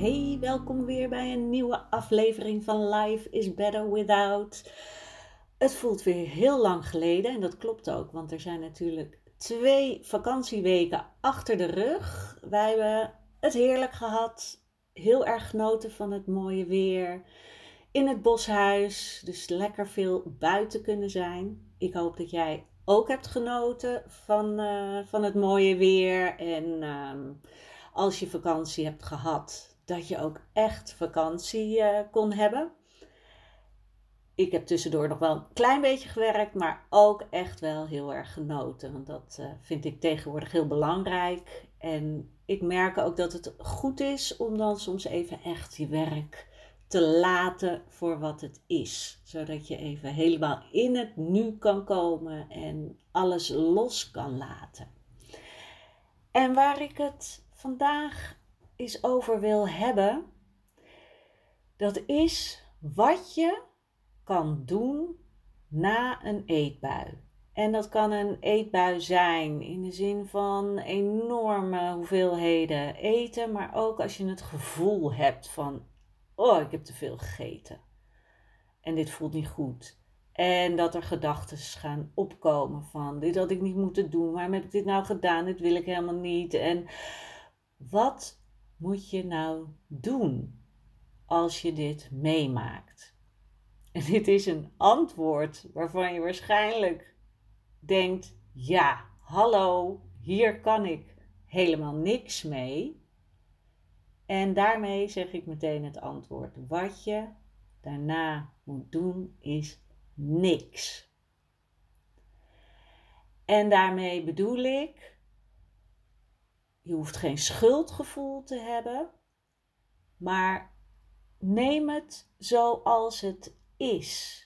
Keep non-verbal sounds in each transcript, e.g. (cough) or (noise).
Hey, welkom weer bij een nieuwe aflevering van Life is Better Without. Het voelt weer heel lang geleden en dat klopt ook, want er zijn natuurlijk twee vakantieweken achter de rug. Wij hebben het heerlijk gehad, heel erg genoten van het mooie weer. In het boshuis, dus lekker veel buiten kunnen zijn. Ik hoop dat jij ook hebt genoten van, uh, van het mooie weer. En uh, als je vakantie hebt gehad, dat je ook echt vakantie uh, kon hebben. Ik heb tussendoor nog wel een klein beetje gewerkt, maar ook echt wel heel erg genoten. Want dat uh, vind ik tegenwoordig heel belangrijk. En ik merk ook dat het goed is om dan soms even echt je werk te laten voor wat het is. Zodat je even helemaal in het nu kan komen en alles los kan laten. En waar ik het vandaag eens over wil hebben, dat is wat je kan doen na een eetbui. En dat kan een eetbui zijn in de zin van enorme hoeveelheden eten, maar ook als je het gevoel hebt van, oh, ik heb te veel gegeten. En dit voelt niet goed. En dat er gedachten gaan opkomen van, dit had ik niet moeten doen, waarom heb ik dit nou gedaan, dit wil ik helemaal niet. En wat moet je nou doen als je dit meemaakt? En dit is een antwoord waarvan je waarschijnlijk denkt: ja, hallo, hier kan ik helemaal niks mee. En daarmee zeg ik meteen het antwoord. Wat je daarna moet doen is niks. En daarmee bedoel ik je hoeft geen schuldgevoel te hebben, maar neem het zoals het is.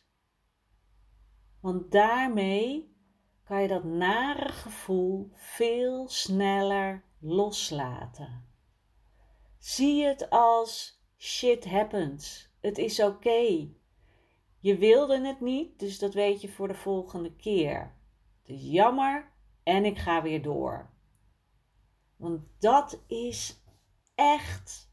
Want daarmee kan je dat nare gevoel veel sneller loslaten. Zie het als shit happens. Het is oké. Je wilde het niet, dus dat weet je voor de volgende keer. Het is jammer en ik ga weer door. Want dat is echt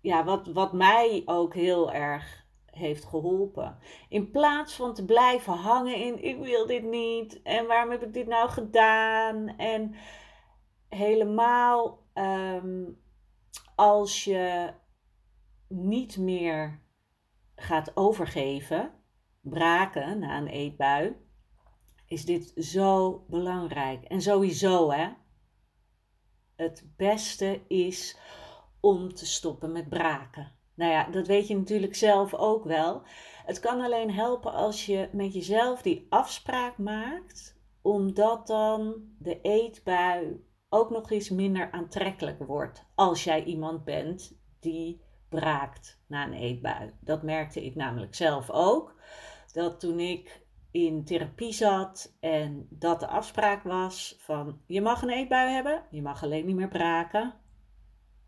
ja, wat, wat mij ook heel erg heeft geholpen. In plaats van te blijven hangen in ik wil dit niet en waarom heb ik dit nou gedaan en helemaal ehm, als je niet meer gaat overgeven, braken na een eetbui, is dit zo belangrijk. En sowieso, hè, het beste is om te stoppen met braken. Nou ja, dat weet je natuurlijk zelf ook wel. Het kan alleen helpen als je met jezelf die afspraak maakt, omdat dan de eetbui ook nog eens minder aantrekkelijk wordt als jij iemand bent die braakt na een eetbui. Dat merkte ik namelijk zelf ook. Dat toen ik in therapie zat en dat de afspraak was van je mag een eetbui hebben, je mag alleen niet meer braken,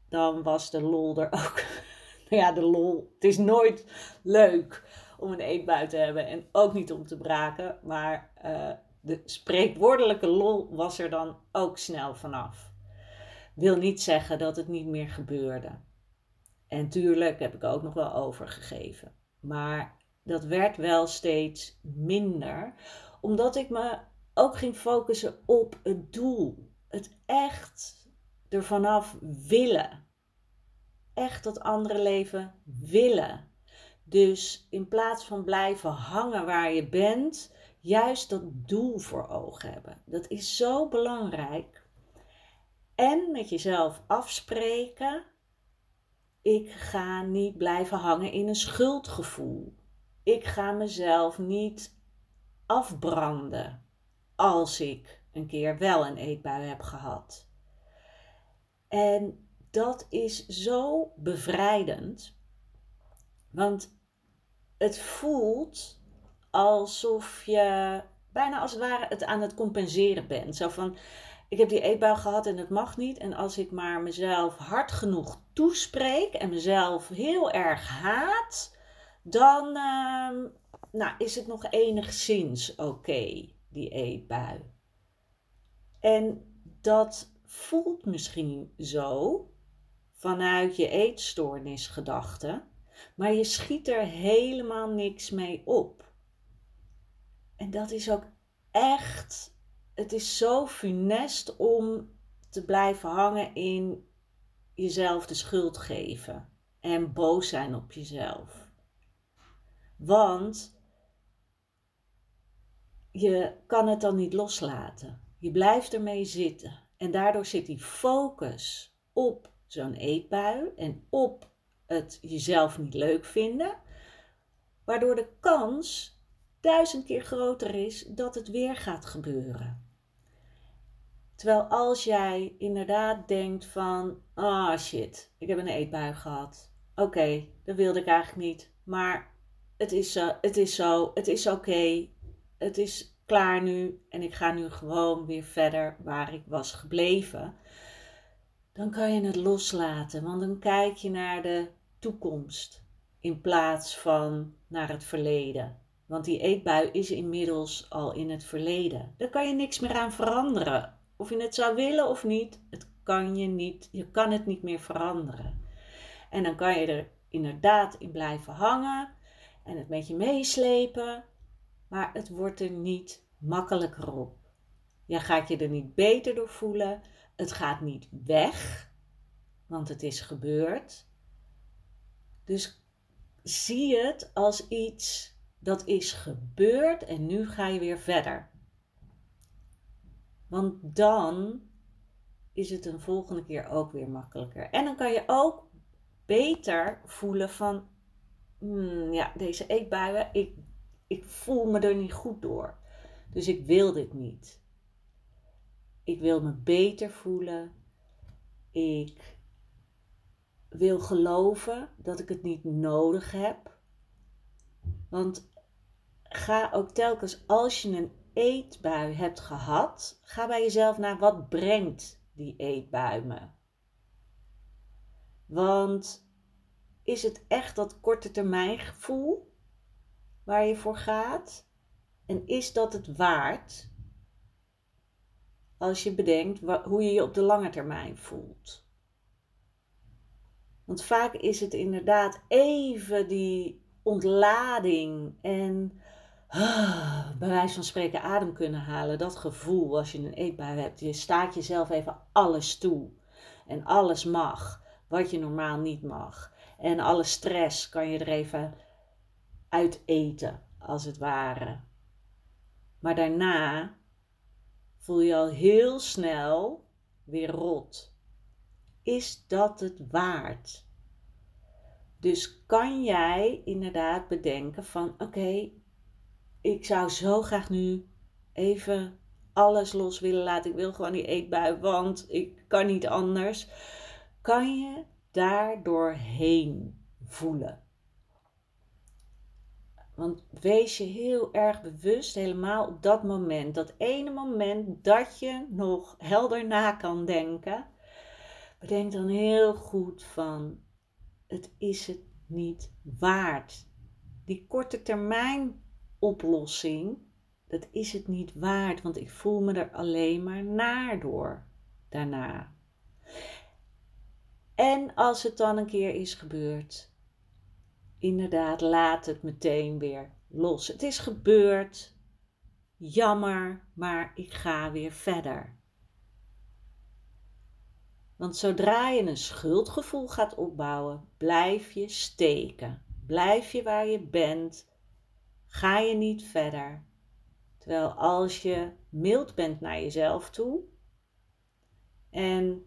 dan was de lol er ook. (laughs) nou ja, de lol. Het is nooit leuk om een eetbui te hebben en ook niet om te braken, maar uh, de spreekwoordelijke lol was er dan ook snel vanaf. Wil niet zeggen dat het niet meer gebeurde. En tuurlijk heb ik ook nog wel overgegeven. Maar dat werd wel steeds minder, omdat ik me ook ging focussen op het doel. Het echt er vanaf willen. Echt dat andere leven willen. Dus in plaats van blijven hangen waar je bent, juist dat doel voor ogen hebben. Dat is zo belangrijk. En met jezelf afspreken. Ik ga niet blijven hangen in een schuldgevoel. Ik ga mezelf niet afbranden als ik een keer wel een eetbui heb gehad. En dat is zo bevrijdend, want het voelt alsof je bijna als het ware het aan het compenseren bent. Zo van, ik heb die eetbui gehad en het mag niet. En als ik maar mezelf hard genoeg toespreek en mezelf heel erg haat, dan uh, nou, is het nog enigszins oké, die eetbui. En dat voelt misschien zo vanuit je eetstoornisgedachte, maar je schiet er helemaal niks mee op. En dat is ook echt, het is zo funest om te blijven hangen in jezelf de schuld geven en boos zijn op jezelf. Want je kan het dan niet loslaten. Je blijft ermee zitten. En daardoor zit die focus op zo'n eetbui en op het jezelf niet leuk vinden, waardoor de kans duizend keer groter is dat het weer gaat gebeuren. Terwijl als jij inderdaad denkt van, ah shit, ik heb een eetbui gehad. Oké, dat wilde ik eigenlijk niet, maar het is zo, het is zo, het is oké, het is klaar nu en ik ga nu gewoon weer verder waar ik was gebleven. Dan kan je het loslaten, want dan kijk je naar de toekomst in plaats van naar het verleden. Want die eetbui is inmiddels al in het verleden. Daar kan je niks meer aan veranderen. Of je het zou willen of niet, het kan je niet. Je kan het niet meer veranderen. En dan kan je er inderdaad in blijven hangen en het met je meeslepen, maar het wordt er niet makkelijker op. Je gaat je er niet beter door voelen. Het gaat niet weg, want het is gebeurd. Dus zie het als iets dat is gebeurd en nu ga je weer verder. Want dan is het een volgende keer ook weer makkelijker. En dan kan je ook beter voelen van, hmm, ja, deze eetbuien, ik, ik voel me er niet goed door. Dus ik wil dit niet. Ik wil me beter voelen. Ik wil geloven dat ik het niet nodig heb. Want ga ook telkens als je een eetbui hebt gehad, ga bij jezelf naar wat brengt die eetbui me. Want is het echt dat korte termijn gevoel waar je voor gaat? En is dat het waard als je bedenkt hoe je je op de lange termijn voelt? Want vaak is het inderdaad even die ontlading en ah, bij wijze van spreken adem kunnen halen. Dat gevoel als je een eetbui hebt. Je staat jezelf even alles toe. En alles mag, wat je normaal niet mag. En alle stress kan je er even uit eten, als het ware. Maar daarna voel je al heel snel weer rot. Is dat het waard? Dus kan jij inderdaad bedenken van oké, ik zou zo graag nu even alles los willen laten. Ik wil gewoon die eetbui, want ik kan niet anders. Kan je daar doorheen voelen? Want wees je heel erg bewust, helemaal op dat moment, dat ene moment dat je nog helder na kan denken. Bedenk dan heel goed van, het is het niet waard. Die korte termijn oplossing, dat is het niet waard, want ik voel me er alleen maar naar door daarna. En als het dan een keer is gebeurd, inderdaad, laat het meteen weer los. Het is gebeurd, jammer, maar ik ga weer verder. Want zodra je een schuldgevoel gaat opbouwen, blijf je steken. Blijf je waar je bent. Ga je niet verder. Terwijl als je mild bent naar jezelf toe en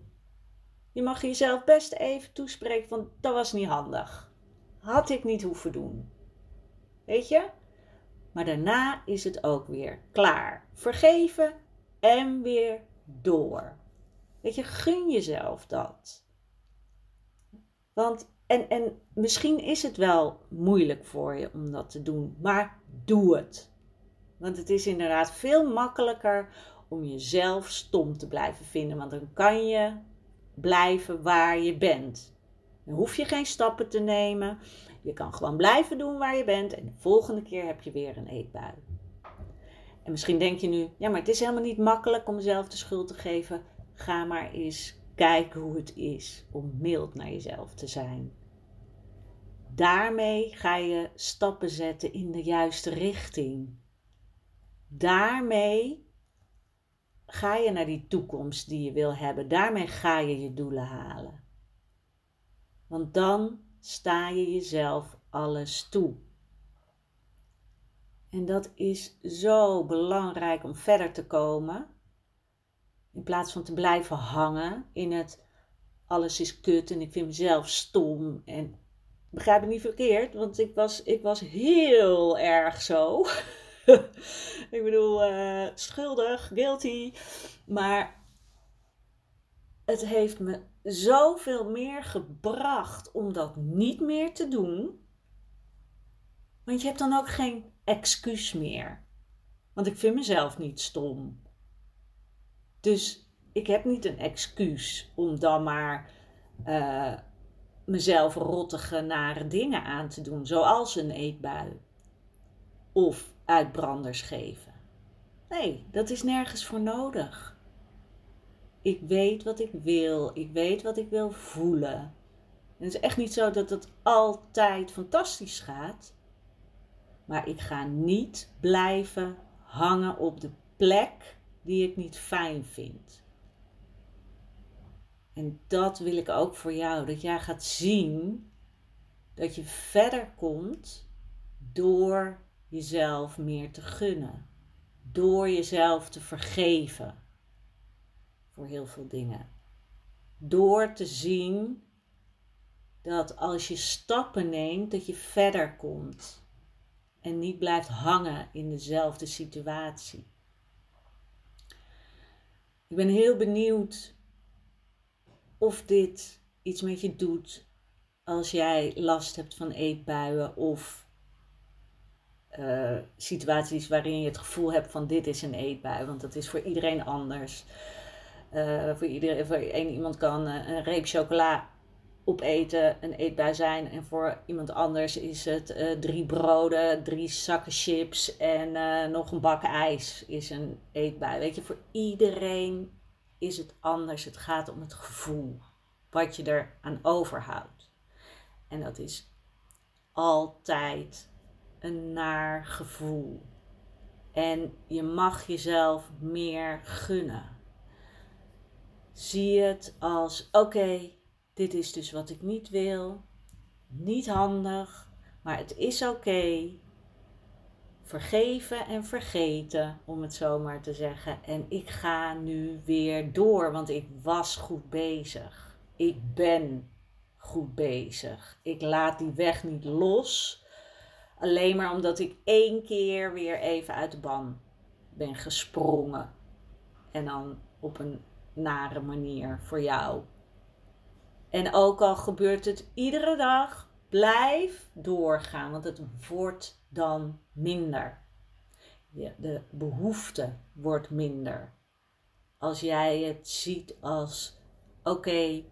je mag jezelf best even toespreken van dat was niet handig. Had ik niet hoeven doen. Weet je? Maar daarna is het ook weer klaar. Vergeven en weer door. Weet je, gun jezelf dat. Want, en, en misschien is het wel moeilijk voor je om dat te doen, maar doe het. Want het is inderdaad veel makkelijker om jezelf stom te blijven vinden. Want dan kan je blijven waar je bent. Dan hoef je geen stappen te nemen. Je kan gewoon blijven doen waar je bent. En de volgende keer heb je weer een eetbui. En misschien denk je nu, ja, maar het is helemaal niet makkelijk om mezelf de schuld te geven. Ga maar eens kijken hoe het is om mild naar jezelf te zijn. Daarmee ga je stappen zetten in de juiste richting. Daarmee ga je naar die toekomst die je wil hebben. Daarmee ga je je doelen halen. Want dan sta je jezelf alles toe. En dat is zo belangrijk om verder te komen. In plaats van te blijven hangen in het alles is kut en ik vind mezelf stom. En begrijp me niet verkeerd, want ik was, ik was heel erg zo. (laughs) (laughs) ik bedoel, uh, schuldig, guilty. Maar het heeft me zoveel meer gebracht om dat niet meer te doen. Want je hebt dan ook geen excuus meer. Want ik vind mezelf niet stom. Dus ik heb niet een excuus om dan maar uh, mezelf rottige, nare dingen aan te doen, zoals een eetbui. Of uitbranders geven. Nee, dat is nergens voor nodig. Ik weet wat ik wil. Ik weet wat ik wil voelen. En het is echt niet zo dat het altijd fantastisch gaat. Maar ik ga niet blijven hangen op de plek die ik niet fijn vind. En dat wil ik ook voor jou. Dat jij gaat zien dat je verder komt door jezelf meer te gunnen. Door jezelf te vergeven voor heel veel dingen. Door te zien dat als je stappen neemt, dat je verder komt. En niet blijft hangen in dezelfde situatie. Ik ben heel benieuwd of dit iets met je doet als jij last hebt van eetbuien of uh, situaties waarin je het gevoel hebt van dit is een eetbui, want dat is voor iedereen anders. Uh, voor, iedereen, voor één iemand kan uh, een reep chocola opeten een eetbui zijn en voor iemand anders is het drie broden, drie zakken chips en nog een bak ijs is een eetbui. Weet je, voor iedereen is het anders. Het gaat om het gevoel wat je er aan overhoudt. En dat is altijd een naar gevoel. En je mag jezelf meer gunnen. Zie het als: oké, dit is dus wat ik niet wil. Niet handig, maar het is oké. Vergeven en vergeten, om het zo maar te zeggen. En ik ga nu weer door, want ik was goed bezig. Ik ben goed bezig. Ik laat die weg niet los Alleen maar omdat ik één keer weer even uit de ban ben gesprongen. En dan op een nare manier voor jou. En ook al gebeurt het iedere dag, blijf doorgaan, want het wordt dan minder. De behoefte wordt minder. Als jij het ziet als: oké,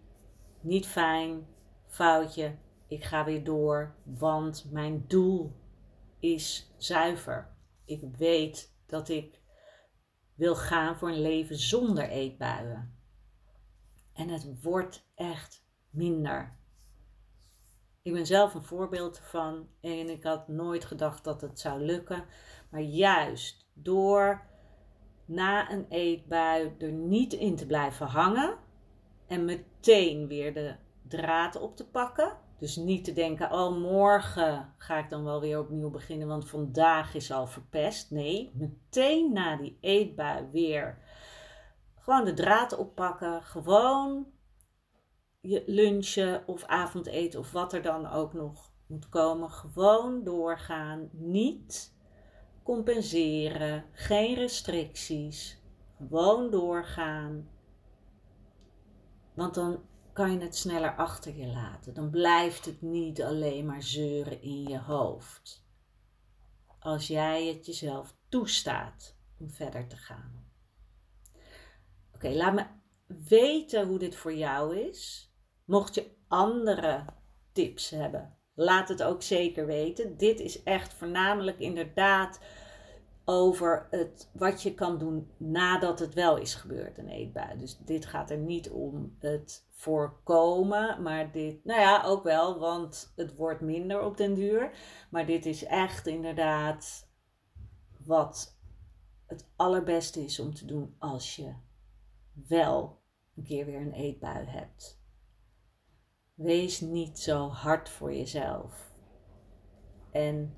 niet fijn, foutje, ik ga weer door, want mijn doel is zuiver. Ik weet dat ik wil gaan voor een leven zonder eetbuien. En het wordt echt minder. Ik ben zelf een voorbeeld ervan en ik had nooit gedacht dat het zou lukken. Maar juist door na een eetbui er niet in te blijven hangen en meteen weer de draad op te pakken Dus niet te denken, oh morgen ga ik dan wel weer opnieuw beginnen, want vandaag is al verpest. Nee, meteen na die eetbui weer gewoon de draad oppakken. Gewoon je lunchen of avondeten of wat er dan ook nog moet komen. Gewoon doorgaan. Niet compenseren. Geen restricties. Gewoon doorgaan. Want dan kan je het sneller achter je laten. Dan blijft het niet alleen maar zeuren in je hoofd. Als jij het jezelf toestaat om verder te gaan. Oké, laat me weten hoe dit voor jou is. Mocht je andere tips hebben, laat het ook zeker weten. Dit is echt voornamelijk inderdaad over het, wat je kan doen nadat het wel is gebeurd, een eetbui. Dus dit gaat er niet om het voorkomen, maar dit, nou ja, ook wel, want het wordt minder op den duur. Maar dit is echt inderdaad wat het allerbeste is om te doen als je wel een keer weer een eetbui hebt. Wees niet zo hard voor jezelf. En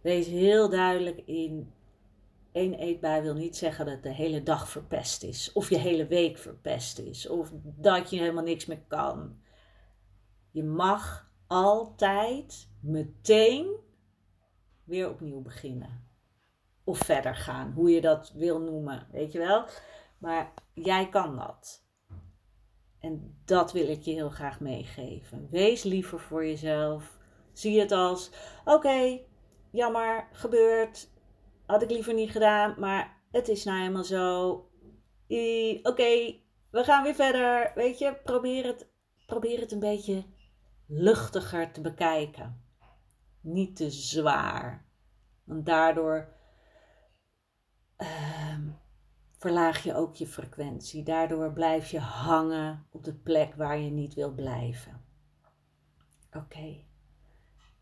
wees heel duidelijk in. Één eetbui wil niet zeggen dat de hele dag verpest is. Of je hele week verpest is. Of dat je helemaal niks meer kan. Je mag altijd meteen weer opnieuw beginnen. Of verder gaan, hoe je dat wil noemen, weet je wel. Maar jij kan dat. En dat wil ik je heel graag meegeven. Wees liever voor jezelf. Zie het als: oké, jammer, gebeurt. Had ik liever niet gedaan, maar het is nou helemaal zo. Oké, we gaan weer verder. Weet je, probeer het, probeer het een beetje luchtiger te bekijken. Niet te zwaar. Want daardoor. Uh, verlaag je ook je frequentie. Daardoor blijf je hangen op de plek waar je niet wil blijven. Oké. Okay.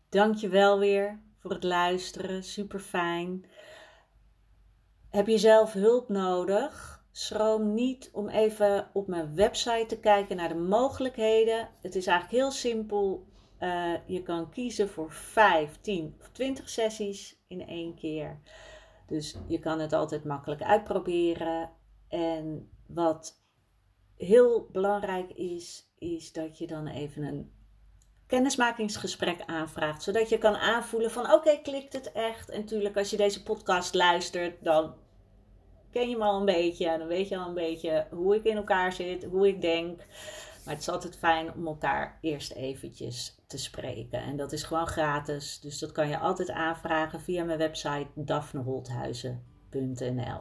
Dank je wel weer voor het luisteren. Super fijn. Heb je zelf hulp nodig? Schroom niet om even op mijn website te kijken naar de mogelijkheden. Het is eigenlijk heel simpel. Uh, je kan kiezen voor 5, 10 of 20 sessies in één keer. Dus je kan het altijd makkelijk uitproberen. En wat heel belangrijk is, is dat je dan even een kennismakingsgesprek aanvraagt. Zodat je kan aanvoelen van oké, klikt het echt? En natuurlijk als je deze podcast luistert, dan ken je me al een beetje. En dan weet je al een beetje hoe ik in elkaar zit, hoe ik denk. Maar het is altijd fijn om elkaar eerst eventjes te spreken. En dat is gewoon gratis. Dus dat kan je altijd aanvragen via mijn website daphneholthuizen.nl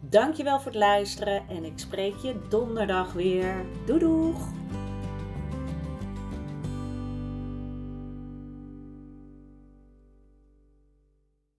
Dankjewel voor het luisteren en ik spreek je donderdag weer. Doei doeg!